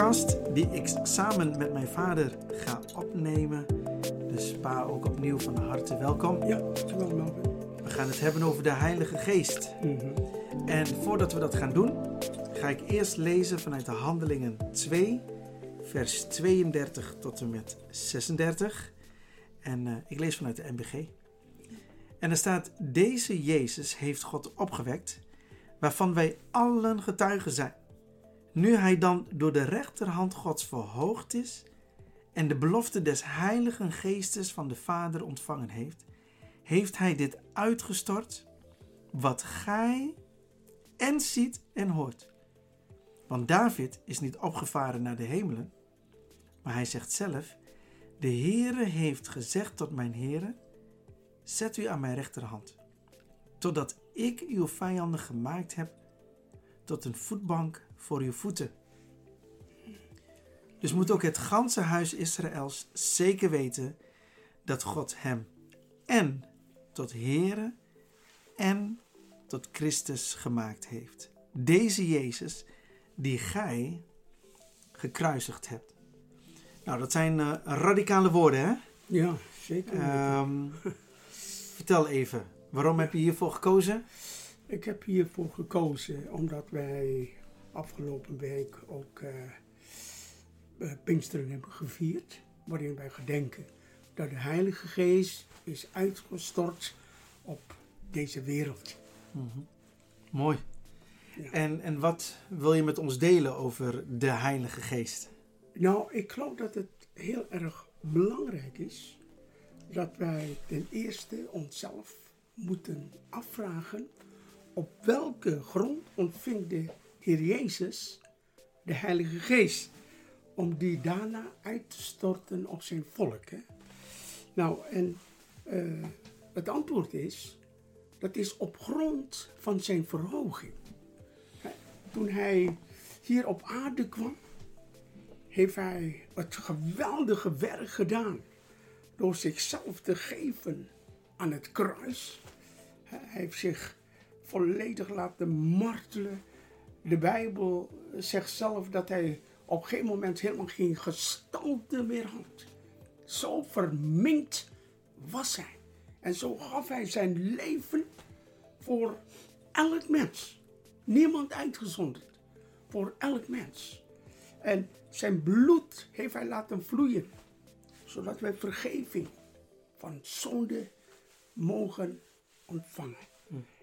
podcast die ik samen met mijn vader ga opnemen. Dus pa, ook opnieuw van harte welkom. Ja, Melvin. We gaan het hebben over de Heilige Geest. Mhm. En voordat we dat gaan doen, ga ik eerst lezen vanuit de Handelingen 2, vers 32 tot en met 36. En eh, ik lees vanuit de MBG. En er staat: Deze Jezus heeft God opgewekt, waarvan wij allen getuigen zijn. Nu hij dan door de rechterhand Gods verhoogd is en de belofte des Heiligen Geestes van de Vader ontvangen heeft, heeft hij dit uitgestort, wat gij en ziet en hoort. Want David is niet opgevaren naar de hemelen, maar hij zegt zelf: De Heere heeft gezegd tot mijn Heere: Zet u aan mijn rechterhand, totdat ik uw vijanden gemaakt heb tot een voetbank voor uw voeten. Dus moet ook het ganse huis Israëls zeker weten dat God hem en tot Heere en tot Christus gemaakt heeft. Deze Jezus die gij gekruisigd hebt. Nou, dat zijn eh, radicale woorden, hè? Ja, zeker. Ehm, vertel even, waarom heb je hiervoor gekozen? Ik heb hiervoor gekozen omdat wij afgelopen week ook eh, Pinksteren hebben gevierd. Waarin wij gedenken dat de Heilige Geest is uitgestort op deze wereld. Mooi. Ja. En, en wat wil je met ons delen over de Heilige Geest? Nou, ik geloof dat het heel erg belangrijk is dat wij ten eerste onszelf moeten afvragen op welke grond ontving de Heer Jezus de Heilige Geest om die daarna uit te storten op zijn volk. Hè? Nou, en eh, het antwoord is, dat is op grond van zijn verhoging. Toen hij hier op aarde kwam, heeft hij het geweldige werk gedaan door zichzelf te geven aan het kruis. Hij heeft zich volledig laten martelen. De Bijbel zegt zelf dat hij op een gegeven moment helemaal geen gestalte meer had. Zo verminkt was hij. En zo gaf hij zijn leven voor elk mens. Niemand uitgezonderd. Voor elk mens. En zijn bloed heeft hij laten vloeien. Zodat wij vergeving van zonde mogen ontvangen.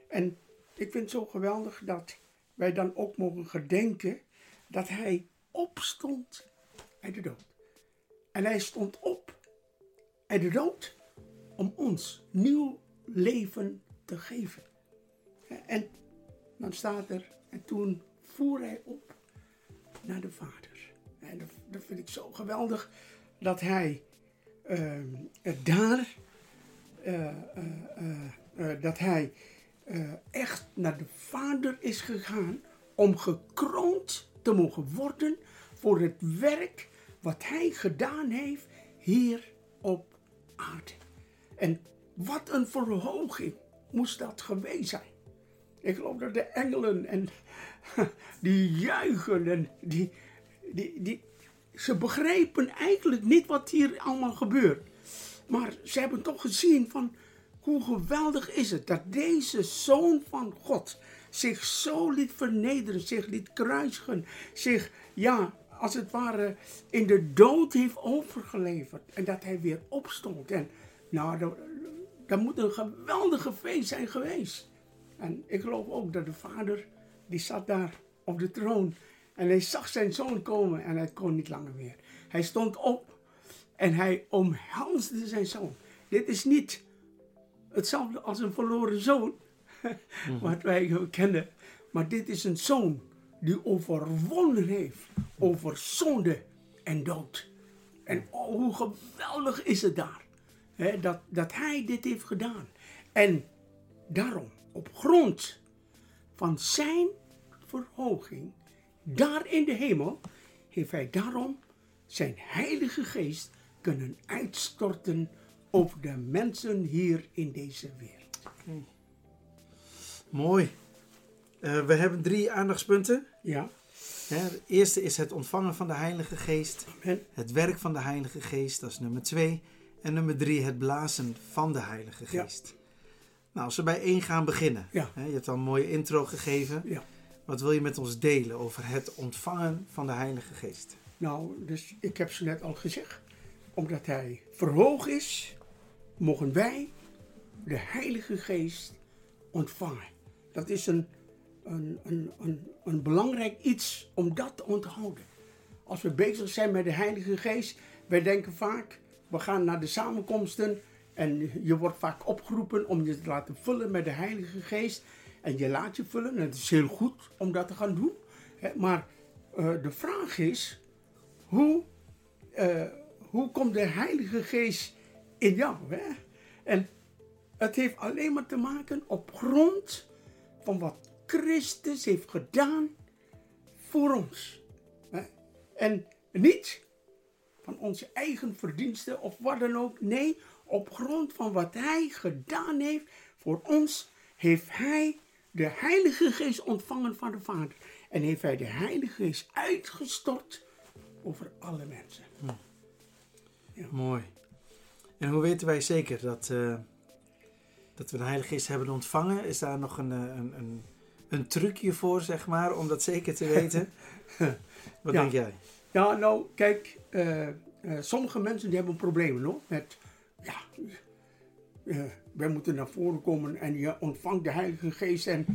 En ik vind het zo geweldig dat wij dan ook mogen gedenken dat hij opstond uit de dood. En hij stond op uit de dood om ons nieuw leven te geven. En dan staat er, en toen voer hij op naar de Vader. En dat, vind ik zo geweldig dat hij eh, het daar, eh, eh, eh, dat hij eh, echt naar de Vader is gegaan om gekroond te mogen worden voor het werk wat hij gedaan heeft hier op aarde. En wat een verhoging moest dat geweest zijn. Ik geloof dat de engelen en die juichen en die, die, die, ze begrepen eigenlijk niet wat hier allemaal gebeurt. Maar ze hebben toch gezien van hoe geweldig is het dat deze zoon van God zich zo liet vernederen, zich liet kruisigen, zich, ja, als het ware in de dood heeft overgeleverd. En dat hij weer opstond. En nou, dat, moet een geweldige feest zijn geweest. En ik geloof ook dat de vader, die zat daar op de troon. En hij zag zijn zoon komen en hij kon niet langer meer. Hij stond op en hij omhelsde zijn zoon. Dit is niet hetzelfde als een verloren zoon, wat wij kennen. Maar dit is een zoon die overwonnen heeft over zonde en dood. En oh, hoe geweldig is het daar, hè, dat, dat hij dit heeft gedaan. En daarom, op grond van zijn verhoging, daar in de hemel, heeft hij daarom zijn heilige geest kunnen uitstorten over de mensen hier in deze wereld. Mooi. Eh, we hebben drie aandachtspunten. Ja, het eerste is het ontvangen van de Heilige Geest. Amen. Het werk van de Heilige Geest, dat is nummer twee. En nummer drie, het blazen van de Heilige Ja. Geest. Nou, als we bij één gaan beginnen. Ja. Hè, je hebt al een mooie intro gegeven. Ja. Wat wil je met ons delen over het ontvangen van de Heilige Geest? Nou, dus ik heb ze net al gezegd. Omdat hij verhoogd is, mogen wij de Heilige Geest ontvangen. Dat is een, een, een, een, een belangrijk iets om dat te onthouden. Als we bezig zijn met de Heilige Geest, wij denken vaak, we gaan naar de samenkomsten en je wordt vaak opgeroepen om je te laten vullen met de Heilige Geest. En je laat je vullen, en het is heel goed om dat te gaan doen. Maar eh, de vraag is, hoe, eh, hoe komt de Heilige Geest in jou? Hè? En het heeft alleen maar te maken op grond van wat Christus heeft gedaan voor ons. Hè? En niet van onze eigen verdiensten of wat dan ook. Nee, op grond van wat Hij gedaan heeft voor ons, heeft Hij de Heilige Geest ontvangen van de Vader. En heeft Hij de Heilige Geest uitgestort over alle mensen. Mooi. En hoe weten wij zeker dat, eh, dat we de Heilige Geest hebben ontvangen? Is daar nog een, eh, een, een, een trucje voor, zeg maar, om dat zeker te weten? Wat Ja. denk jij? Ja, nou, kijk, eh, sommige mensen die hebben problemen hoor, met, ja, wij moeten naar voren komen en je ontvangt de Heilige Geest. En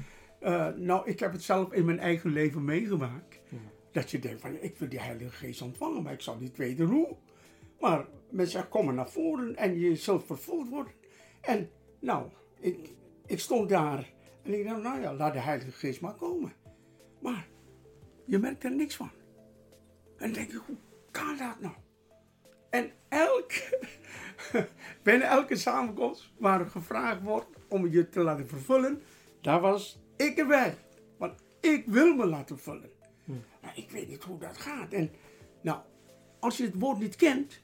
nou, ik heb het zelf in mijn eigen leven meegemaakt. Dat je denkt van, ik wil die Heilige Geest ontvangen, maar ik zal niet weten hoe. Maar mensen zeggen, kom maar naar voren en je zult vervuld worden. En nou, ik, ik stond daar en ik dacht, nou ja, laat de Heilige Geest maar komen. Maar je merkt er niks van. En dan denk ik, hoe kan dat nou? En elke, bijna elke samenkomst waar gevraagd wordt om je te laten vervullen, daar was ik erbij. Want ik wil me laten vullen. Maar ik weet niet hoe dat gaat. En nou, als je het woord niet kent,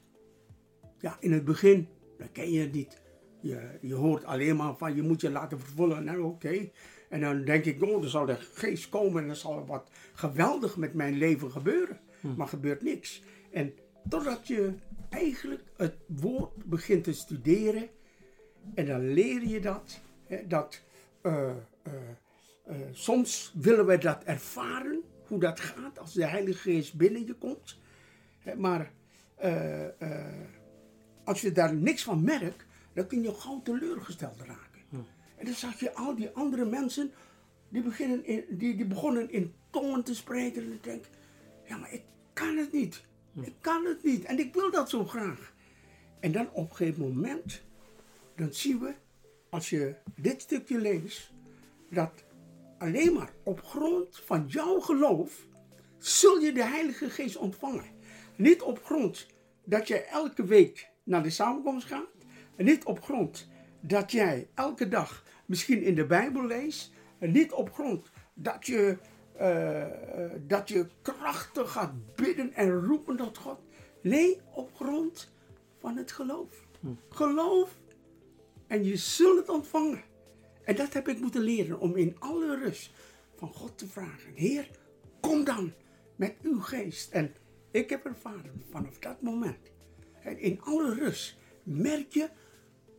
ja, in het begin, dan ken je het niet. Je, je hoort alleen maar van je moet je laten vervullen. Nou, oké. En dan denk ik, oh, er zal de geest komen en er zal wat geweldig met mijn leven gebeuren. Maar gebeurt niks. En totdat je eigenlijk het woord begint te studeren, en dan leer je dat. Hè, dat eh, eh, eh, soms willen we dat ervaren, hoe dat gaat als de Heilige Geest binnen je komt. Hè, maar als je daar niks van merkt, dan kun je gauw teleurgesteld raken. En dan zag je al die andere mensen, die, beginnen in, die, die begonnen in tongen te spreken. En ik denk, ja, maar ik kan het niet. Ik kan het niet. En ik wil dat zo graag. En dan op een gegeven moment, dan zien we, als je dit stukje leest, dat alleen maar op grond van jouw geloof zul je de Heilige Geest ontvangen. Niet op grond dat jij elke week naar de samenkomst gaat. En niet op grond dat jij elke dag misschien in de Bijbel leest. En niet op grond dat je, eh, dat je krachtig gaat bidden en roepen tot God. Nee, op grond van het geloof. Geloof en je zult het ontvangen. En dat heb ik moeten leren om in alle rust van God te vragen. Heer, kom dan met uw geest. En ik heb ervaren vanaf dat moment. En in alle rust merk je,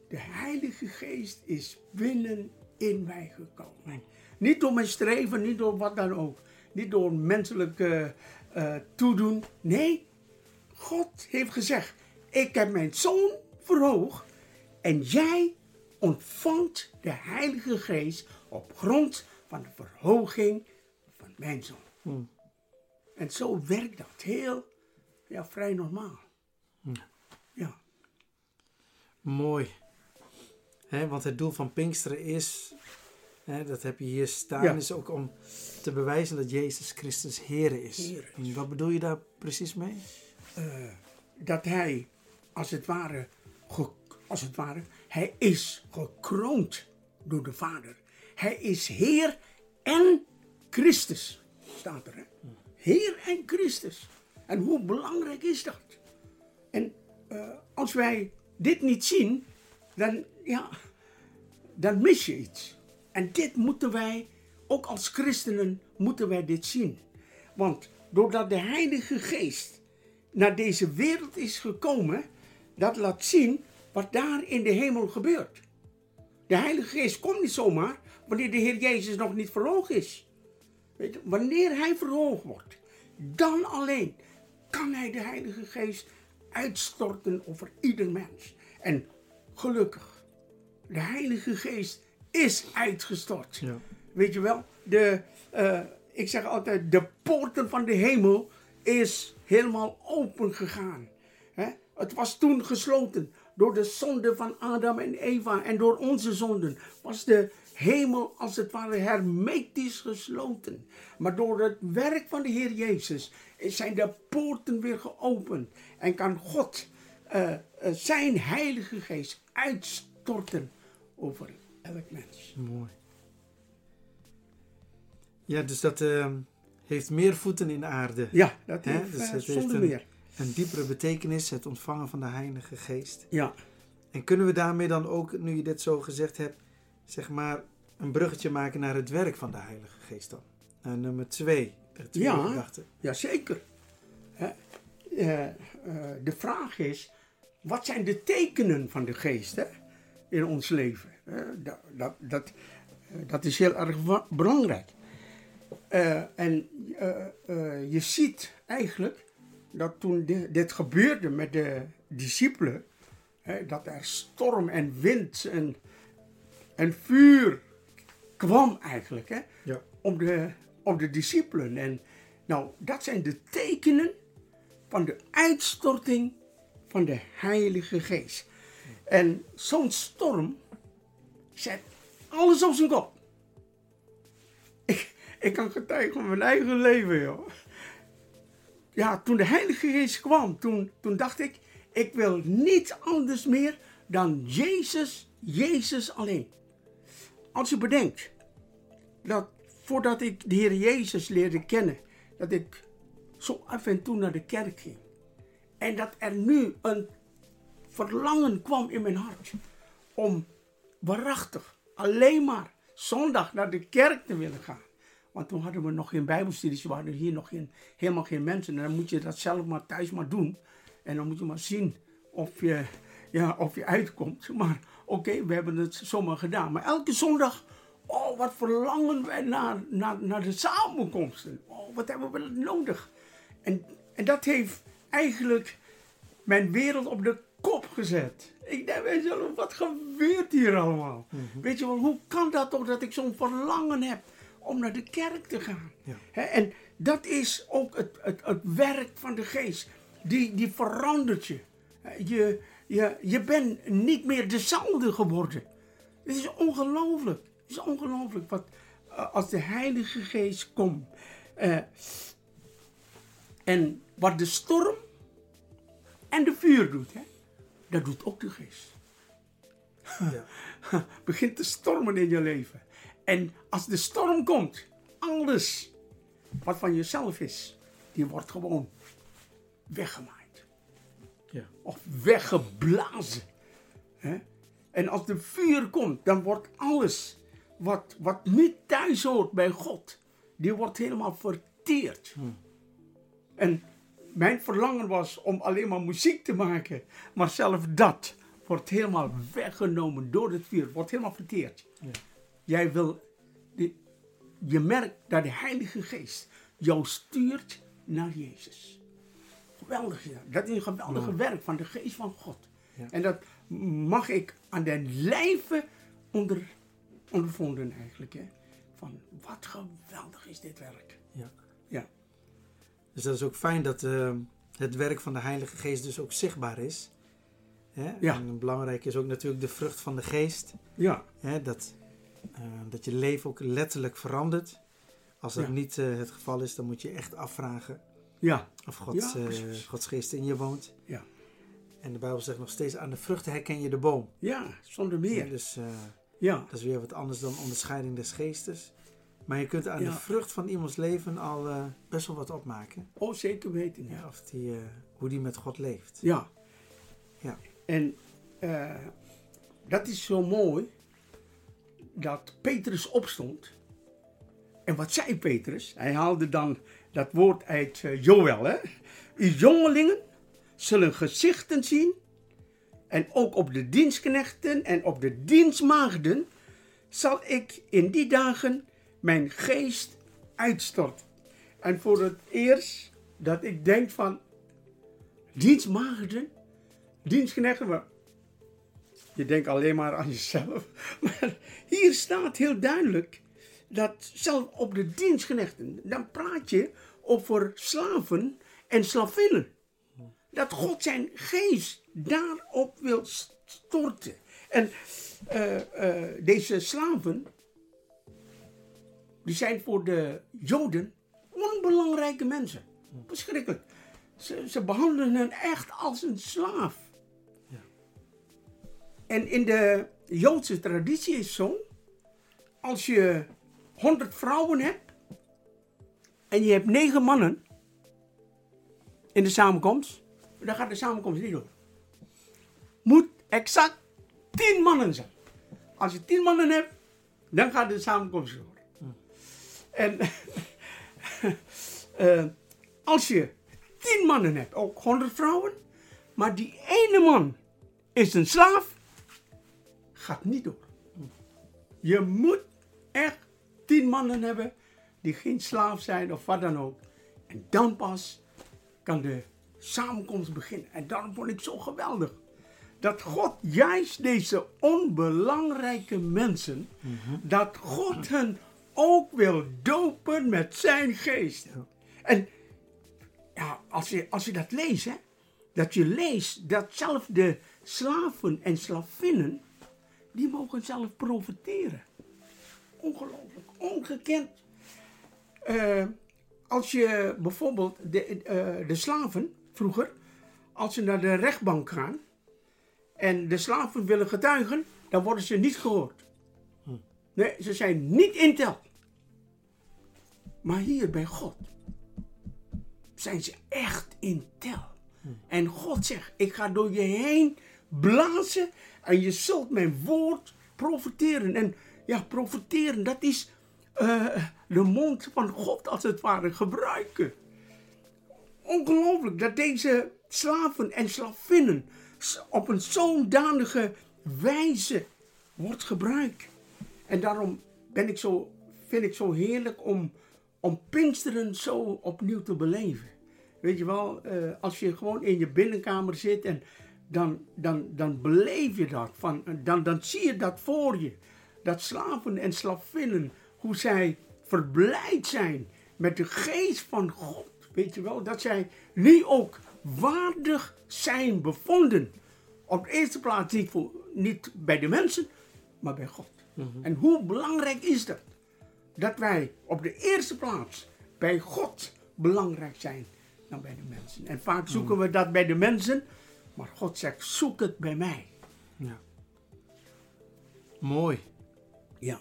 de Heilige Geest is binnen in mij gekomen. Niet door mijn streven, niet door wat dan ook. Niet door menselijke eh, toedoen. Nee, God heeft gezegd, ik heb mijn zoon verhoogd en jij ontvangt de Heilige Geest op grond van de verhoging van mijn zoon. En zo werkt dat heel, ja, vrij normaal. Ja, Mooi. Hè, want het doel van Pinksteren is, hè, dat heb je hier staan, Ja. is ook om te bewijzen dat Jezus Christus Heer is. Heer is. En wat bedoel je daar precies mee? eh, dat hij, als het ware, als het ware, hij is gekroond door de Vader. Hij is Heer en Christus, staat er. Hè? Heer en Christus. En hoe belangrijk is dat? En eh, als wij dit niet zien, dan, ja, dan mis je iets. En dit moeten wij, ook als christenen, moeten wij dit zien. Want doordat de Heilige Geest naar deze wereld is gekomen, dat laat zien wat daar in de hemel gebeurt. De Heilige Geest komt niet zomaar wanneer de Heer Jezus nog niet verhoogd is. Wanneer Hij verhoogd wordt, dan alleen kan Hij de Heilige Geest uitstorten over ieder mens. En gelukkig, de Heilige Geest is uitgestort. Ja. Weet je wel, de, eh, ik zeg altijd, de poorten van de hemel is helemaal open gegaan. Hè? Het was toen gesloten door de zonde van Adam en Eva en door onze zonden was de hemel als het ware hermetisch gesloten. Maar door het werk van de Heer Jezus zijn de poorten weer geopend en kan God eh, eh, zijn Heilige Geest uitstorten over elk mens. Mooi. Ja, dus dat eh, heeft meer voeten in de aarde. Ja, dat heeft Dus het heeft zonder een- meer. Een diepere betekenis, het ontvangen van de Heilige Geest. Ja, En kunnen we daarmee dan ook, nu je dit zo gezegd hebt, zeg maar een bruggetje maken naar het werk van de Heilige Geest dan? Naar nummer twee, de tweede Ja. gedachte. ja zeker. Eh, eh, de vraag is, wat zijn de tekenen van de geest hè, in ons leven? Dat, dat, dat, eh, dat is heel erg belangrijk. En je ziet eigenlijk dat toen di- dit gebeurde met de discipelen, hè, dat er storm en wind en, en vuur kwam eigenlijk. Hè? Ja. om de, om de discipelen. En nou, dat zijn de tekenen van de uitstorting van de Heilige Geest. En zo'n storm zet alles op zijn kop. Ik, ik kan getuigen van mijn eigen leven, joh. Ja, toen de Heilige Geest kwam, toen, toen dacht ik, ik wil niets anders meer dan Jezus, Jezus alleen. Als je bedenkt dat voordat ik de Heer Jezus leerde kennen, dat ik zo af en toe naar de kerk ging. En dat er nu een verlangen kwam in mijn hart om waarachtig alleen maar zondag naar de kerk te willen gaan. Want toen hadden we nog geen bijbelstudies, we hadden hier nog geen, helemaal geen mensen. En dan moet je dat zelf maar thuis maar doen. En dan moet je maar zien of je, ja, of je uitkomt. Maar oké, we hebben het zomaar gedaan. Maar elke zondag, oh wat verlangen wij naar, naar, naar de samenkomsten. Oh, wat hebben we nodig. En, en dat heeft eigenlijk mijn wereld op de kop gezet. Ik denk wat gebeurt hier allemaal? Weet je wel, hoe kan dat toch dat ik zo'n verlangen heb om naar de kerk te gaan? Ja. En dat is ook het, het, het werk van de geest. Die, die verandert je. Je, je. Je bent niet meer dezelfde geworden. Het is ongelooflijk. Het is ongelooflijk wat eh, als de Heilige Geest komt. eh, en wat de storm en de vuur doet, hè, dat doet ook de geest. Ja. Begint te stormen in je leven. En als de storm komt, alles wat van jezelf is, die wordt gewoon weggemaaid. Ja. Of weggeblazen. En als de vuur komt, dan wordt alles wat, wat niet thuis hoort bij God, die wordt helemaal verteerd. En mijn verlangen was om alleen maar muziek te maken. Maar zelf dat wordt helemaal weggenomen door het vuur. Wordt helemaal verteerd. Ja. Jij wil... De, je merkt dat de Heilige Geest jou stuurt naar Jezus. Geweldig. Ja. Dat is een geweldige werk van de Geest van God. Ja. En dat mag ik aan den lijve onder, ondervonden eigenlijk. Hè. Van wat geweldig is dit werk. Ja. Ja. Dus dat is ook fijn dat eh, het werk van de Heilige Geest dus ook zichtbaar is. Hè? Ja. En belangrijk is ook natuurlijk de vrucht van de Geest. Ja. Hè? Dat, eh, dat je leven ook letterlijk verandert. Als dat Ja. niet eh, het geval is, dan moet je echt afvragen Ja. of Gods, Ja, eh. Gods Geest in je woont. Ja. En de Bijbel zegt nog steeds, aan de vruchten herken je de boom. Ja, zonder meer. Dus Ja. dat is weer wat anders dan onderscheiding des geestes. Maar je kunt aan de vrucht van iemands leven al best wel wat opmaken. Oh, zeker weten. Ja, Ja. of die, hoe die met God leeft. ja. Ja. En dat is zo mooi dat Petrus opstond. En wat zei Petrus? Hij haalde dan dat woord uit uh, Joël. Hè? Uw jongelingen zullen gezichten zien. En ook op de dienstknechten en op de dienstmaagden zal ik in die dagen mijn geest uitstorten. En voor het eerst dat ik denk van dienstmaagden, dienstknechten, je denkt alleen maar aan jezelf. Maar hier staat heel duidelijk dat zelf op de dienstknechten, dan praat je over slaven en slavinnen. Dat God zijn geest daarop wil storten. En uh, uh, deze slaven, die zijn voor de Joden onbelangrijke mensen. Verschrikkelijk. Ze, ze behandelen hen echt als een slaaf. En in de Joodse traditie is zo, als je 100 vrouwen hebt en je hebt 9 mannen in de samenkomst, dan gaat de samenkomst niet door. Moet exact 10 mannen zijn. Als je 10 mannen hebt, dan gaat de samenkomst door. En uh, als je 10 mannen hebt, ook 100 vrouwen, maar die ene man is een slaaf, gaat niet door. Je moet echt 10 mannen hebben die geen slaaf zijn of wat dan ook. En dan pas kan de samenkomst beginnen. En daarom vond ik zo geweldig. Dat God juist deze onbelangrijke mensen, dat God hen ook wil dopen met zijn geest. En ja, als, je, als je dat leest, hè, dat je leest dat zelf de slaven en slavinnen, die mogen zelf profiteren. Ongelooflijk, ongekend. Uh, als je bijvoorbeeld de, uh, de slaven vroeger, als ze naar de rechtbank gaan en de slaven willen getuigen, dan worden ze niet gehoord. Nee, ze zijn niet in tel. Maar hier bij God zijn ze echt in tel. Hm. En God zegt, ik ga door je heen blazen en je zult mijn woord profiteren. En ja, profiteren, dat is uh, de mond van God als het ware gebruiken. Ongelooflijk dat deze slaven en slavinnen op een zodanige wijze wordt gebruikt. En daarom ben ik zo, vind ik zo heerlijk om, om Pinksteren zo opnieuw te beleven. Weet je wel, uh, als je gewoon in je binnenkamer zit en dan, dan, dan beleef je dat. Van, dan, dan zie je dat voor je. Dat slaven en slavinnen, hoe zij verblijd zijn met de geest van God. Weet je wel, dat zij nu ook waardig zijn bevonden. Op de eerste plaats niet, voor, niet bij de mensen, maar bij God. Mhm. En hoe belangrijk is dat? Dat wij op de eerste plaats bij God belangrijk zijn dan bij de mensen. En vaak zoeken we dat bij de mensen, maar God zegt: zoek het bij mij. Ja. Mooi. Ja.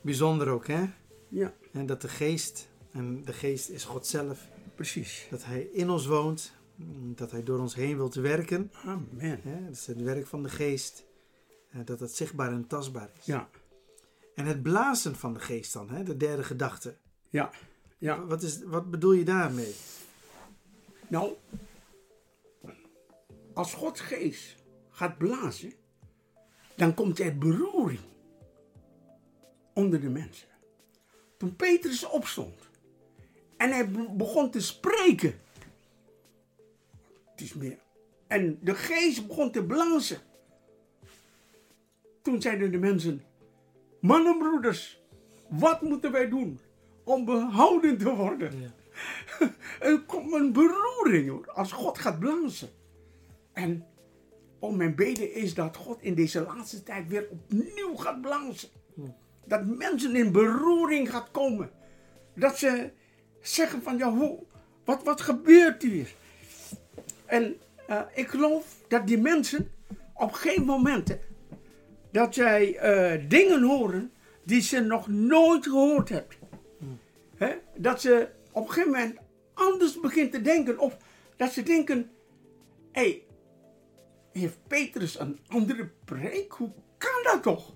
Bijzonder ook, hè? Ja. En dat de geest, en de geest is God zelf. Precies. Dat hij in ons woont, dat hij door ons heen wilt werken. Amen. Hè? Dat is het werk van de geest. Dat het zichtbaar en tastbaar is. Ja. En het blazen van de geest dan, hè? de derde gedachte. Ja. ja. Wat, is, wat bedoel je daarmee? Nou, als Gods geest gaat blazen, dan komt er beroering onder de mensen. Toen Petrus opstond en hij begon te spreken, het is meer, en de geest begon te blazen. Toen zeiden de mensen, mannen broeders, wat moeten wij doen om behouden te worden? Ja. er komt een beroering hoor, als God gaat blazen. En om mijn beden is dat God in deze laatste tijd weer opnieuw gaat blazen. Dat mensen in beroering gaat komen. Dat ze zeggen van ja, hoe, wat, wat gebeurt hier? En uh, ik geloof dat die mensen op geen moment dat zij uh, dingen horen die ze nog nooit gehoord hebben. He? Dat ze op een gegeven moment anders begint te denken. Of dat ze denken, hé, hey, heeft Petrus een andere preek? Hoe kan dat toch?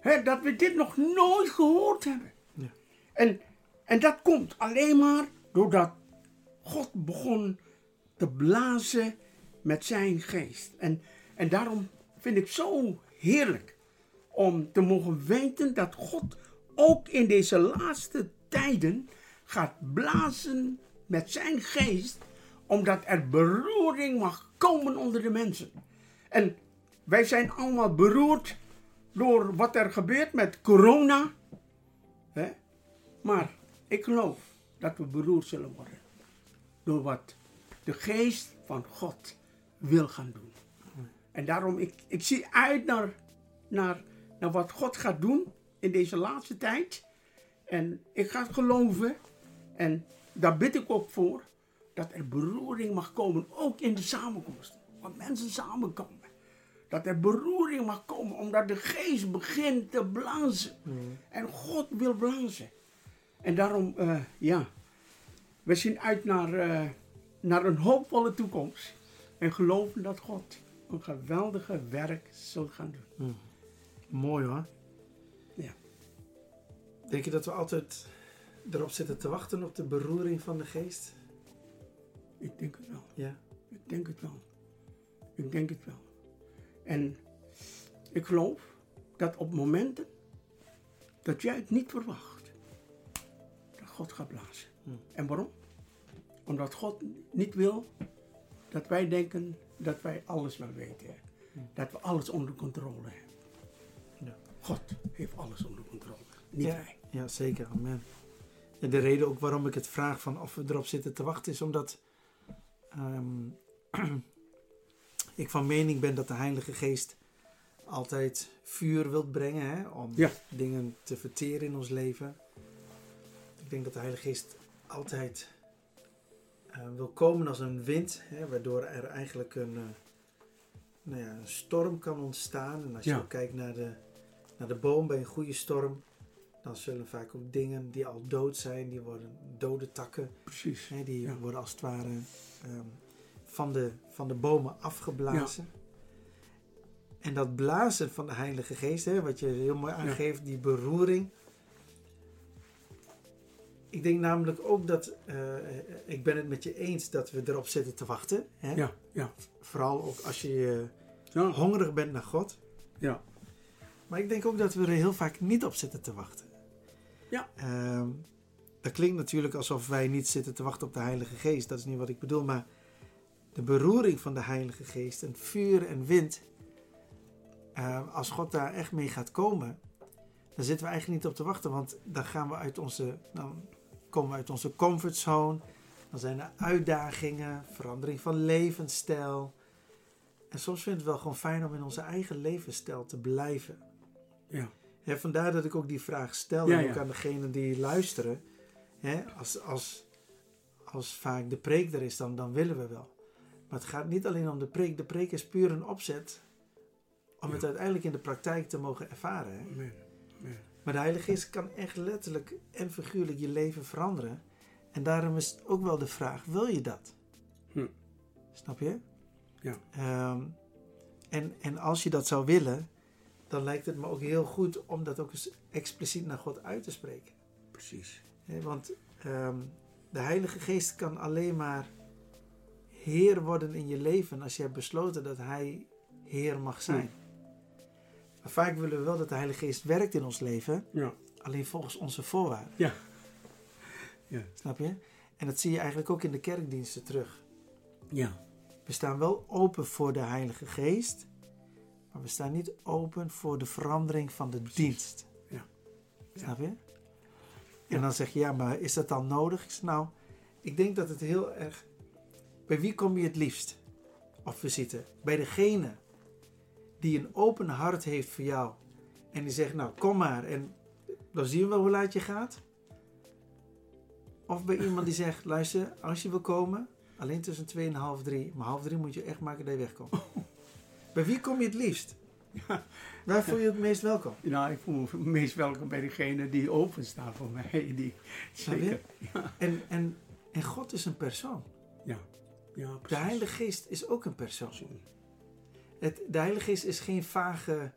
He, dat we dit nog nooit gehoord hebben. Ja. En, en dat komt alleen maar Doordat God begon te blazen met zijn geest. En, en daarom vind ik zo heerlijk om te mogen weten dat God ook in deze laatste tijden gaat blazen met zijn geest, omdat er beroering mag komen onder de mensen. En wij zijn allemaal beroerd door wat er gebeurt met corona. Maar ik geloof dat we beroerd zullen worden door wat de geest van God wil gaan doen. En daarom, ik, ik zie uit naar, naar, naar wat God gaat doen in deze laatste tijd. En ik ga geloven, en daar bid ik ook voor, dat er beroering mag komen, ook in de samenkomst. Want mensen samenkomen. Dat er beroering mag komen, omdat de geest begint te blazen. En God wil blazen. En daarom, eh, ja, we zien uit naar, eh, naar een hoopvolle toekomst. En geloven dat God een geweldige werk zal gaan doen. Mooi hoor. Ja. Denk je dat we altijd erop zitten te wachten op de beroering van de geest? Ik denk het wel. Ja. Ik denk het wel. Ik denk het wel. En ik geloof dat op momenten dat jij het niet verwacht, dat God gaat blazen. Hmm. En waarom? Omdat God niet wil dat wij denken dat wij alles wel weten. Dat we alles onder controle hebben. Ja. God heeft alles onder controle, niet Ja. wij. Ja, zeker. Amen. En de reden ook waarom ik het vraag van of we erop zitten te wachten is omdat ehm, ik van mening ben dat de Heilige Geest altijd vuur wilt brengen hè, om Ja. dingen te verteren in ons leven. Ik denk dat de Heilige Geest altijd eh, wil komen als een wind, hè, waardoor er eigenlijk een, eh, nou ja, een storm kan ontstaan. En als je Ja. kijkt naar de, naar de boom bij een goede storm, dan zullen vaak ook dingen die al dood zijn, die worden dode takken, Precies. hè, die Ja. worden als het ware ehm, van, de, van de bomen afgeblazen. En dat blazen van de Heilige Geest, hè, wat je heel mooi aangeeft, die beroering. Ik denk namelijk ook dat, eh, ik ben het met je eens dat we erop zitten te wachten. Hè? Ja, ja. Vooral ook als je eh, Ja, hongerig bent naar God. ja. Maar ik denk ook dat we er heel vaak niet op zitten te wachten. Ja. Ehm, dat klinkt natuurlijk alsof wij niet zitten te wachten op de Heilige Geest. Dat is niet wat ik bedoel. Maar de beroering van de Heilige Geest en vuur en wind. eh, als God daar echt mee gaat komen. Dan zitten we eigenlijk niet op te wachten. Want dan gaan we uit onze. Dan komen we uit onze comfortzone. Dan zijn er uitdagingen, verandering van levensstijl. En soms vind ik het wel gewoon fijn om in onze eigen levensstijl te blijven. Ja. Hè, vandaar dat ik ook die vraag stel. Ja, en ook ja. aan degenen die luisteren. Hè, als, als, als vaak de preek er is, dan, dan willen we wel. Maar het gaat niet alleen om de preek. De preek is puur een opzet om Ja. het uiteindelijk in de praktijk te mogen ervaren. Hè? Amen. Amen. Maar de Heilige Geest kan echt letterlijk en figuurlijk je leven veranderen. En daarom is ook wel de vraag: wil je dat? Hm. Snap je? Ja. Ehm, en, en als je dat zou willen, dan lijkt het me ook heel goed om dat ook eens expliciet naar God uit te spreken. Precies. Want ehm, de Heilige Geest kan alleen maar Heer worden in je leven als je hebt besloten dat Hij Heer mag zijn. Maar vaak willen we wel dat de Heilige Geest werkt in ons leven, Ja. alleen volgens onze voorwaarden. Ja. Ja. Snap je? En dat zie je eigenlijk ook in de kerkdiensten terug. Ja. We staan wel open voor de Heilige Geest, maar we staan niet open voor de verandering van de dienst. Ja. Snap je? En dan zeg je, ja, maar is dat dan nodig? Ik zeg, nou, ik denk dat het heel erg... Bij wie kom je het liefst op visite? Bij degene die een open hart heeft voor jou. En die zegt, nou, kom maar. En dan zien we wel hoe laat je gaat. Of bij iemand die zegt, luister, als je wil komen, alleen tussen twee en half drie. Maar half drie moet je echt maken dat je wegkomt. Bij wie kom je het liefst? Ja. Waar voel je het meest welkom? Nou, ik voel me meest welkom bij degene die openstaan voor mij. Die, zeker. Ja. En, en, en God is een persoon. Ja. Ja, De. Heilige Geest is ook een persoon. Het, de Heilige Geest is geen vage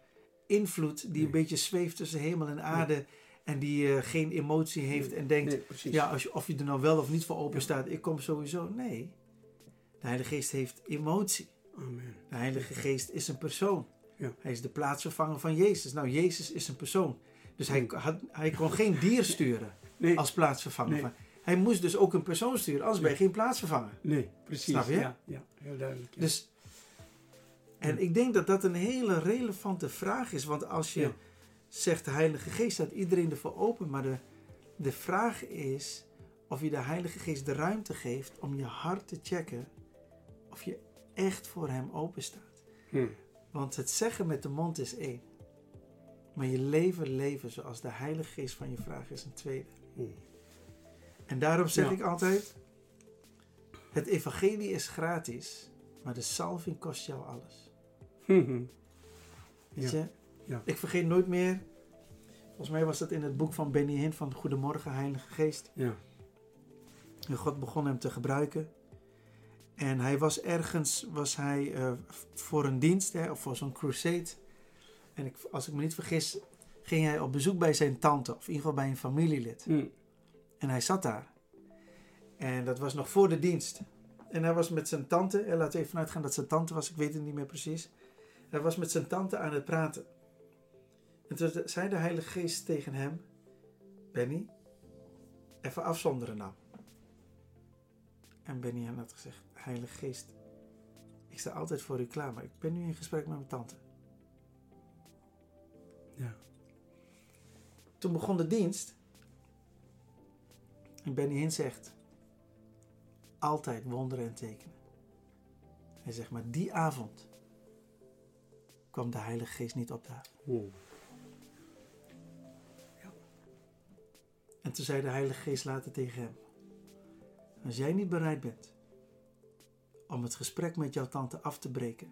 invloed die een beetje zweeft tussen hemel en aarde En die eh, geen emotie heeft en denkt, ja, als je, of je er nou wel of niet voor open staat, ik kom sowieso. Nee, de Heilige Geest heeft emotie. Amen. De Heilige Geest is een persoon. Ja. Hij is de plaatsvervanger van Jezus. Nou, Jezus is een persoon. Dus hij, had, hij kon geen dier sturen Nee, als plaatsvervanger. Nee. Hij moest dus ook een persoon sturen, anders ben je geen plaatsvervanger. nee, precies. Snap je? Ja, ja, heel duidelijk. ja. Dus, en ik denk dat dat een hele relevante vraag is. Want als je zegt de Heilige Geest, staat iedereen ervoor open. Maar de, de vraag is of je de Heilige Geest de ruimte geeft om je hart te checken of je echt voor Hem open staat. Hm. Want het zeggen met de mond is één. Maar je leven leven zoals de Heilige Geest van je vraagt is een tweede. Hm. En daarom zeg Ja. ik altijd: het evangelie is gratis, maar de salving kost jou alles. Hm. Weet Ja. je? Ja. Ik vergeet nooit meer. Volgens mij was dat in het boek van Benny Hinn van Goedemorgen Heilige Geest. Ja. En God begon hem te gebruiken. En hij was ergens, was hij eh, voor een dienst, hè, of voor zo'n crusade. En ik, als ik me niet vergis, ging hij op bezoek bij zijn tante, of in ieder geval bij een familielid. Hm. En hij zat daar. En dat was nog voor de dienst. En hij was met zijn tante, en laten we even vanuit gaan dat zijn tante was, ik weet het niet meer precies. Hij was met zijn tante aan het praten. En toen zei de Heilige Geest tegen hem: Benny, even afzonderen nou. En Benny had gezegd: Heilige Geest, ik sta altijd voor u klaar, maar ik ben nu in gesprek met mijn tante. Ja. Toen begon de dienst. En Benny Hinn zegt: altijd wonderen en tekenen. Hij zegt: maar die avond kwam de Heilige Geest niet opdagen. Hm. En toen zei de Heilige Geest later tegen hem: Als jij niet bereid bent om het gesprek met jouw tante af te breken,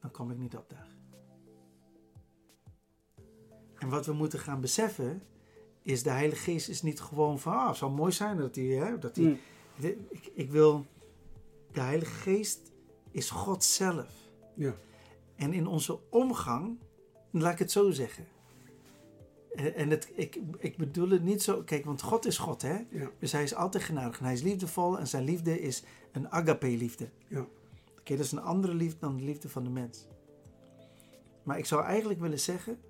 dan kom ik niet opdagen. En wat we moeten gaan beseffen is: de Heilige Geest is niet gewoon van, ah, het zou mooi zijn dat hij, hè, dat hij. De- Ik, ik wil, de Heilige Geest is God zelf. Ja. En in onze omgang, laat ik het zo zeggen. En en het, ik, ik bedoel het niet zo, kijk, want God is God, hè? Ja. Dus hij is altijd genadig en hij is liefdevol en zijn liefde is een agape-liefde. Ja. Oké, dat is een andere liefde dan de liefde van de mens. Maar ik zou eigenlijk willen zeggen,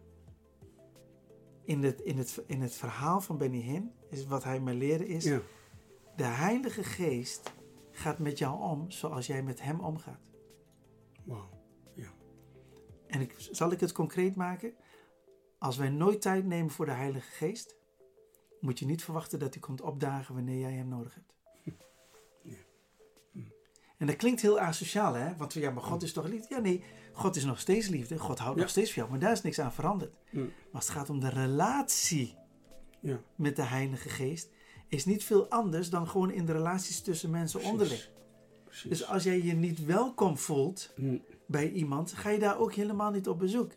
in het, in het, in het verhaal van Benny Hinn, is wat hij mij leren is, Ja. de Heilige Geest gaat met jou om zoals jij met hem omgaat. Wauw. En ik, zal ik het concreet maken? Als wij nooit tijd nemen voor de Heilige Geest, moet je niet verwachten dat hij komt opdagen wanneer jij hem nodig hebt. Ja. Hm. En dat klinkt heel asociaal, hè? Want ja, maar God is toch liefde? Ja, nee, God is nog steeds liefde. God houdt Ja. nog steeds van jou, maar daar is niks aan veranderd. Hm. Maar als het gaat om de relatie Ja. met de Heilige Geest, is niet veel anders dan gewoon in de relaties tussen mensen Precies. onderling. Precies. Dus als jij je niet welkom voelt Hm. bij iemand, ga je daar ook helemaal niet op bezoek.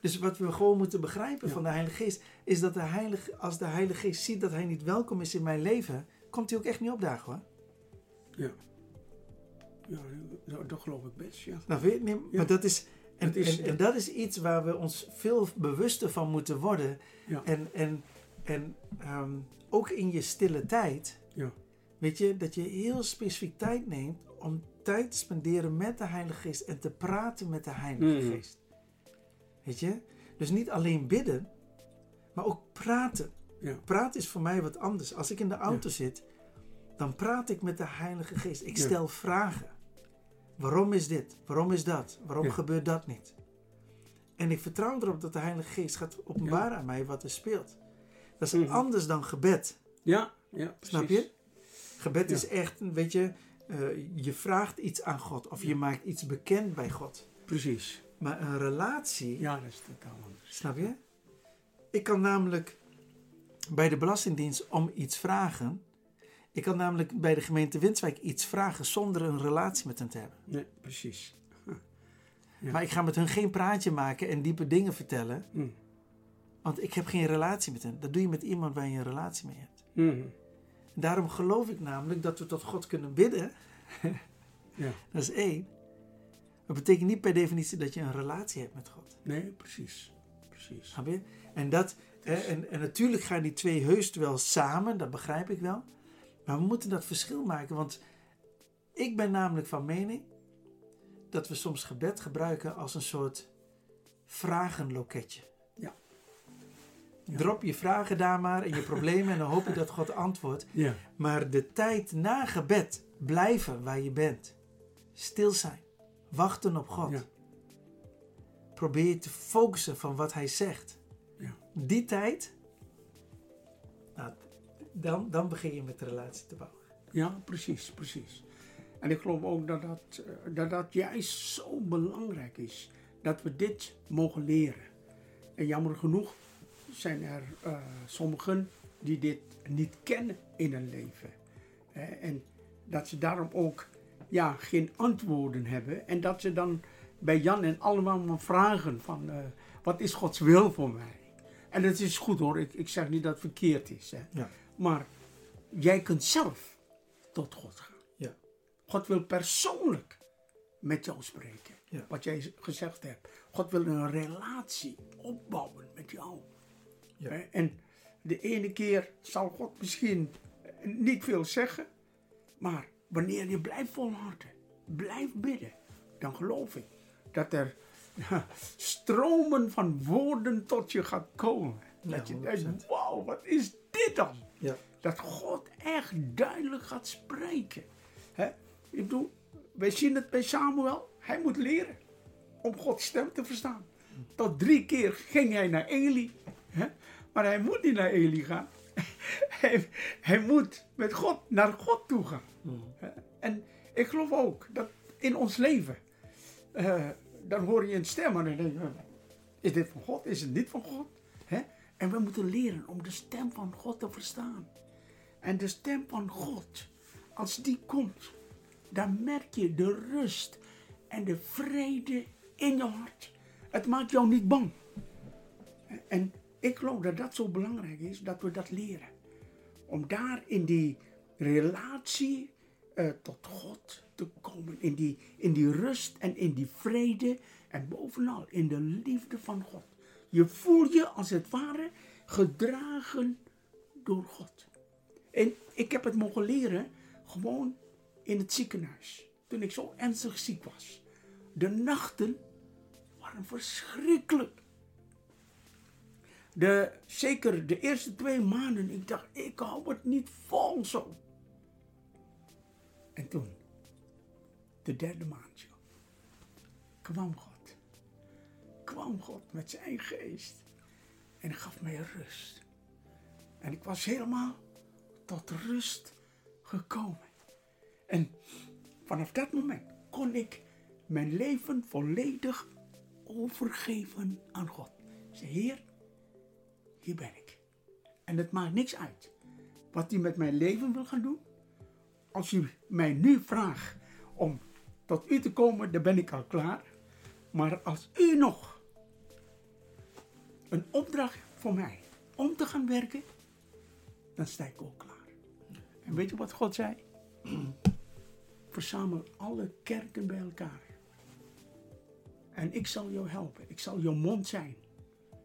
Dus wat we gewoon moeten begrijpen Ja. van de Heilige Geest, is dat de Heilige, als de Heilige Geest ziet dat hij niet welkom is in mijn leven, komt hij ook echt niet opdagen hoor. Ja. Ja, dat, dat geloof ik best, ja. Nou, weet je, nee, Ja. maar dat is, en, Dat is- en, en dat is iets waar we ons veel bewuster van moeten worden. Ja. En, en, en ehm, ook in je stille tijd, Ja. weet je, dat je heel specifiek tijd neemt om tijd te spenderen met de Heilige Geest en te praten met de Heilige Mhm. Geest. Weet je? Dus niet alleen bidden, maar ook praten. Ja. Praten is voor mij wat anders. Als ik in de auto zit, dan praat ik met de Heilige Geest. Ik Ja. stel vragen. Waarom is dit? Waarom is dat? Waarom gebeurt dat niet? En ik vertrouw erop dat de Heilige Geest gaat openbaren aan mij wat er speelt. Dat is Mhm. anders dan gebed. Ja, ja, precies. Snap je? Gebed is echt, weet je, eh, je vraagt iets aan God of je maakt iets bekend bij God. Precies. Maar een relatie, Ja, dat is totaal anders. snap je? Ik kan namelijk bij de Belastingdienst om iets vragen. Ik kan namelijk bij de gemeente Winswijk iets vragen zonder een relatie met hen te hebben. Nee, precies. Ja. Maar ik ga met hun geen praatje maken en diepe dingen vertellen, Hm. want ik heb geen relatie met hen. Dat doe je met iemand waar je een relatie mee hebt. Mhm. Daarom geloof ik namelijk dat we tot God kunnen bidden. Ja. Dat is één. Dat betekent niet per definitie dat je een relatie hebt met God. Nee, precies. precies. En, dat, hè, en, en natuurlijk gaan die twee heus wel samen, dat begrijp ik wel. Maar we moeten dat verschil maken, want ik ben namelijk van mening dat we soms gebed gebruiken als een soort vragenloketje. Ja. Ja. Drop je vragen daar maar en je problemen en dan hoop je dat God antwoordt. Ja. Maar de tijd na gebed blijven waar je bent. Stil zijn. Wachten op God. Ja. Probeer je te focussen van wat hij zegt. Ja. Die tijd, nou, dan, dan begin je met de relatie te bouwen. Ja, precies, precies. En ik geloof ook dat dat, eh, dat dat juist zo belangrijk is. Dat we dit mogen leren. En jammer genoeg zijn er eh, sommigen die dit niet kennen in hun leven. En dat ze daarom ook ja, geen antwoorden hebben. En dat ze dan bij Jan en allemaal maar vragen van... eh, wat is Gods wil voor mij? En dat is goed hoor, ik, ik zeg niet dat het verkeerd is. Hè. Ja. Maar jij kunt zelf tot God gaan. Ja. God wil persoonlijk met jou spreken. Ja. Wat jij gezegd hebt. God wil een relatie opbouwen met jou. En de ene keer zal God misschien niet veel zeggen. Maar wanneer je blijft volharden, blijft bidden, dan geloof ik dat er stromen van woorden tot je gaat komen. Ja, dat je 100%. denkt, wauw, wat is dit dan? Ja. Dat God echt duidelijk gaat spreken. Hè? Ik bedoel, wij zien het bij Samuel. Hij moet leren om Gods stem te verstaan. Tot drie keer ging hij naar Eli. Maar hij moet niet naar Eli gaan. hij, hij moet met God naar God toe gaan. En ik geloof ook dat in ons leven, eh, dan hoor je een stem en dan denk je, is dit van God? Is het niet van God? Hè? En we moeten leren om de stem van God te verstaan. En de stem van God, als die komt, dan merk je de rust en de vrede in je hart. Het maakt jou niet bang. En ik geloof dat dat zo belangrijk is, dat we dat leren. Om daar in die relatie eh, tot God te komen. In die, in die rust en in die vrede. En bovenal in de liefde van God. Je voelt je als het ware gedragen door God. En ik heb het mogen leren gewoon in het ziekenhuis. Toen ik zo ernstig ziek was. De nachten waren verschrikkelijk. De, zeker de eerste twee maanden, ik dacht, ik hou het niet vol zo. En toen, de derde maand, joh, kwam God. Kwam God met zijn geest en gaf mij rust. En ik was helemaal tot rust gekomen. En vanaf dat moment kon ik mijn leven volledig overgeven aan God. Ik Heer, hier ben ik. En het maakt niks uit wat hij met mijn leven wil gaan doen. Als u mij nu vraagt om tot u te komen, dan ben ik al klaar. Maar als u nog een opdracht voor mij om te gaan werken, dan sta ik ook klaar. En weet je wat God zei? Verzamel alle kerken bij elkaar. En ik zal jou helpen. Ik zal jouw mond zijn.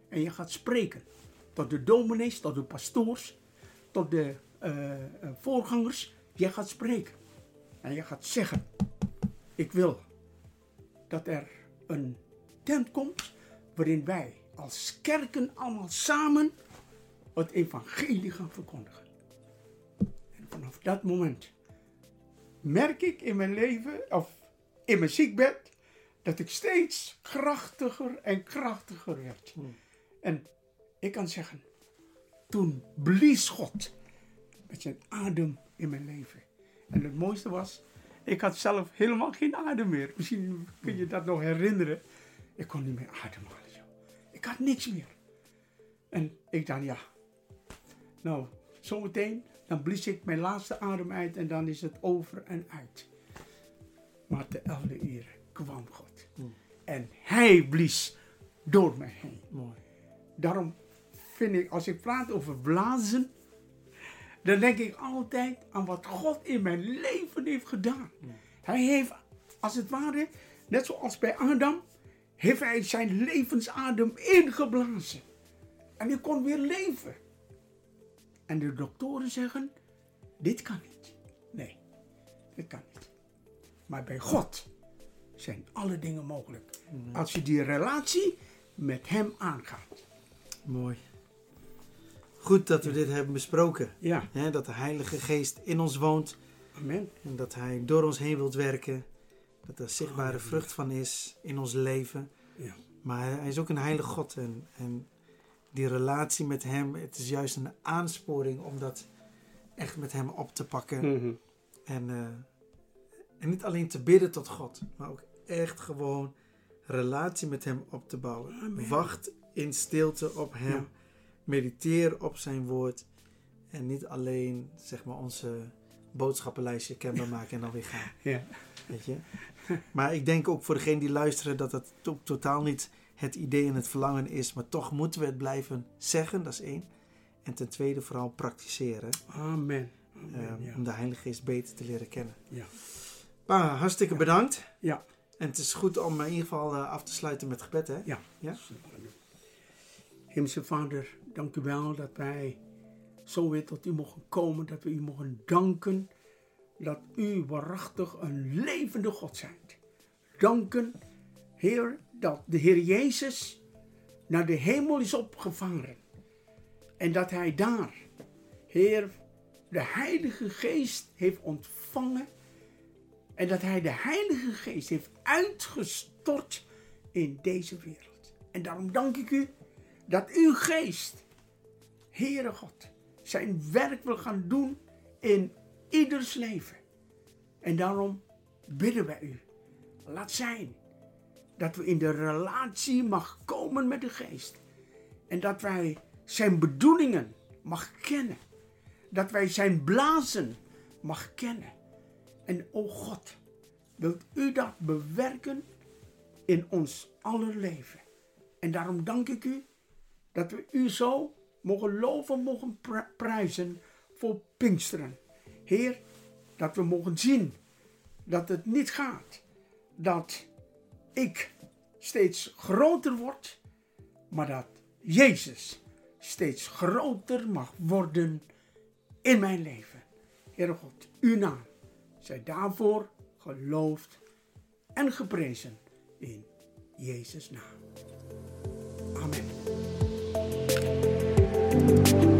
En je gaat spreken. Tot de dominees, tot de pastoors, tot de eh, eh, voorgangers. Jij gaat spreken. En je gaat zeggen. Ik wil dat er een tent komt waarin wij als kerken allemaal samen het evangelie gaan verkondigen. En vanaf dat moment merk ik in mijn leven, of in mijn ziekbed, dat ik steeds krachtiger en krachtiger werd. En ik kan zeggen, toen blies God met zijn adem in mijn leven. En het mooiste was, ik had zelf helemaal geen adem meer. Misschien kun je dat nog herinneren. Ik kon niet meer ademhalen. joh. Ik had niks meer. En ik dacht, ja, nou, zometeen, dan blies ik mijn laatste adem uit en dan is het over en uit. Maar te elfde uur kwam God. En hij blies door mij heen. Mooi. Daarom vind ik, als ik praat over blazen, dan denk ik altijd aan wat God in mijn leven heeft gedaan. Hij heeft, als het ware, net zoals bij Adam, heeft hij zijn levensadem ingeblazen. En hij kon weer leven. En de doktoren zeggen, dit kan niet. Nee, dit kan niet. Maar bij God zijn alle dingen mogelijk. Als je die relatie met hem aangaat. Mooi. Goed dat we dit hebben besproken. Ja, dat de Heilige Geest in ons woont amen. en dat Hij door ons heen wilt werken. Dat er zichtbare vrucht van is in ons leven. Ja. Maar Hij is ook een heilige God. En, en die relatie met Hem, het is juist een aansporing om dat echt met Hem op te pakken. Mhm. En, eh, en niet alleen te bidden tot God, maar ook echt gewoon relatie met Hem op te bouwen. Amen. Wacht in stilte op Hem. Ja. Mediteer op Zijn woord. En niet alleen zeg maar onze boodschappenlijstje kenbaar maken en dan weer gaan. Ja. Weet je? Maar ik denk ook voor degene die luisteren dat to- totaal niet het idee en het verlangen is. Maar toch moeten we het blijven zeggen, dat is één. En ten tweede vooral praktiseren. Amen. eh. Ja. Om de Heilige Geest beter te leren kennen. Ja. Pa, hartstikke bedankt. Ja. En het is goed om in ieder geval eh, af te sluiten met gebed, hè? Ja. Ja? Hemelse Vader, dank u wel dat wij zo weer tot u mogen komen, dat we u mogen danken dat u waarachtig een levende God zijt. Danken, Heer, dat de Heer Jezus naar de hemel is opgevaren en dat Hij daar, Heer, de Heilige Geest heeft ontvangen en dat Hij de Heilige Geest heeft uitgestort in deze wereld. En daarom dank ik u dat uw geest, Heere God, zijn werk wil gaan doen in ieders leven. En daarom bidden wij u, laat zijn dat we in de relatie mag komen met de geest. En dat wij zijn bedoelingen mag kennen. Dat wij zijn blazen mag kennen. En o God, wilt u dat bewerken in ons aller leven. En daarom dank ik u dat we u zo mogen loven, mogen pri- prijzen voor Pinksteren. Heer, dat we mogen zien dat het niet gaat dat ik steeds groter word, maar dat Jezus steeds groter mag worden in mijn leven. Heere God, uw naam zij daarvoor geloofd en geprezen in Jezus' naam. Bye.